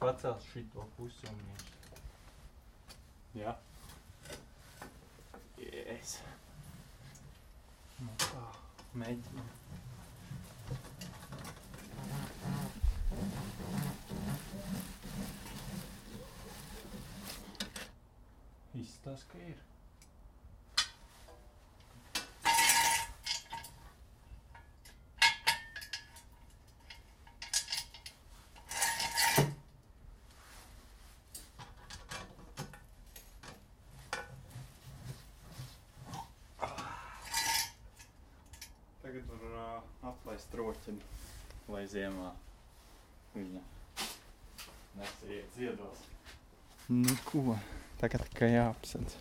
pacels šito pusi un viņš. Jā. Yes. Nu kā, mēģinām. Izstāst, ka ir. Tagad var uh, atlaist roķini, lai ziemā viņa nesiet ziedos. Nu ko, tagad tikai jāapsedz.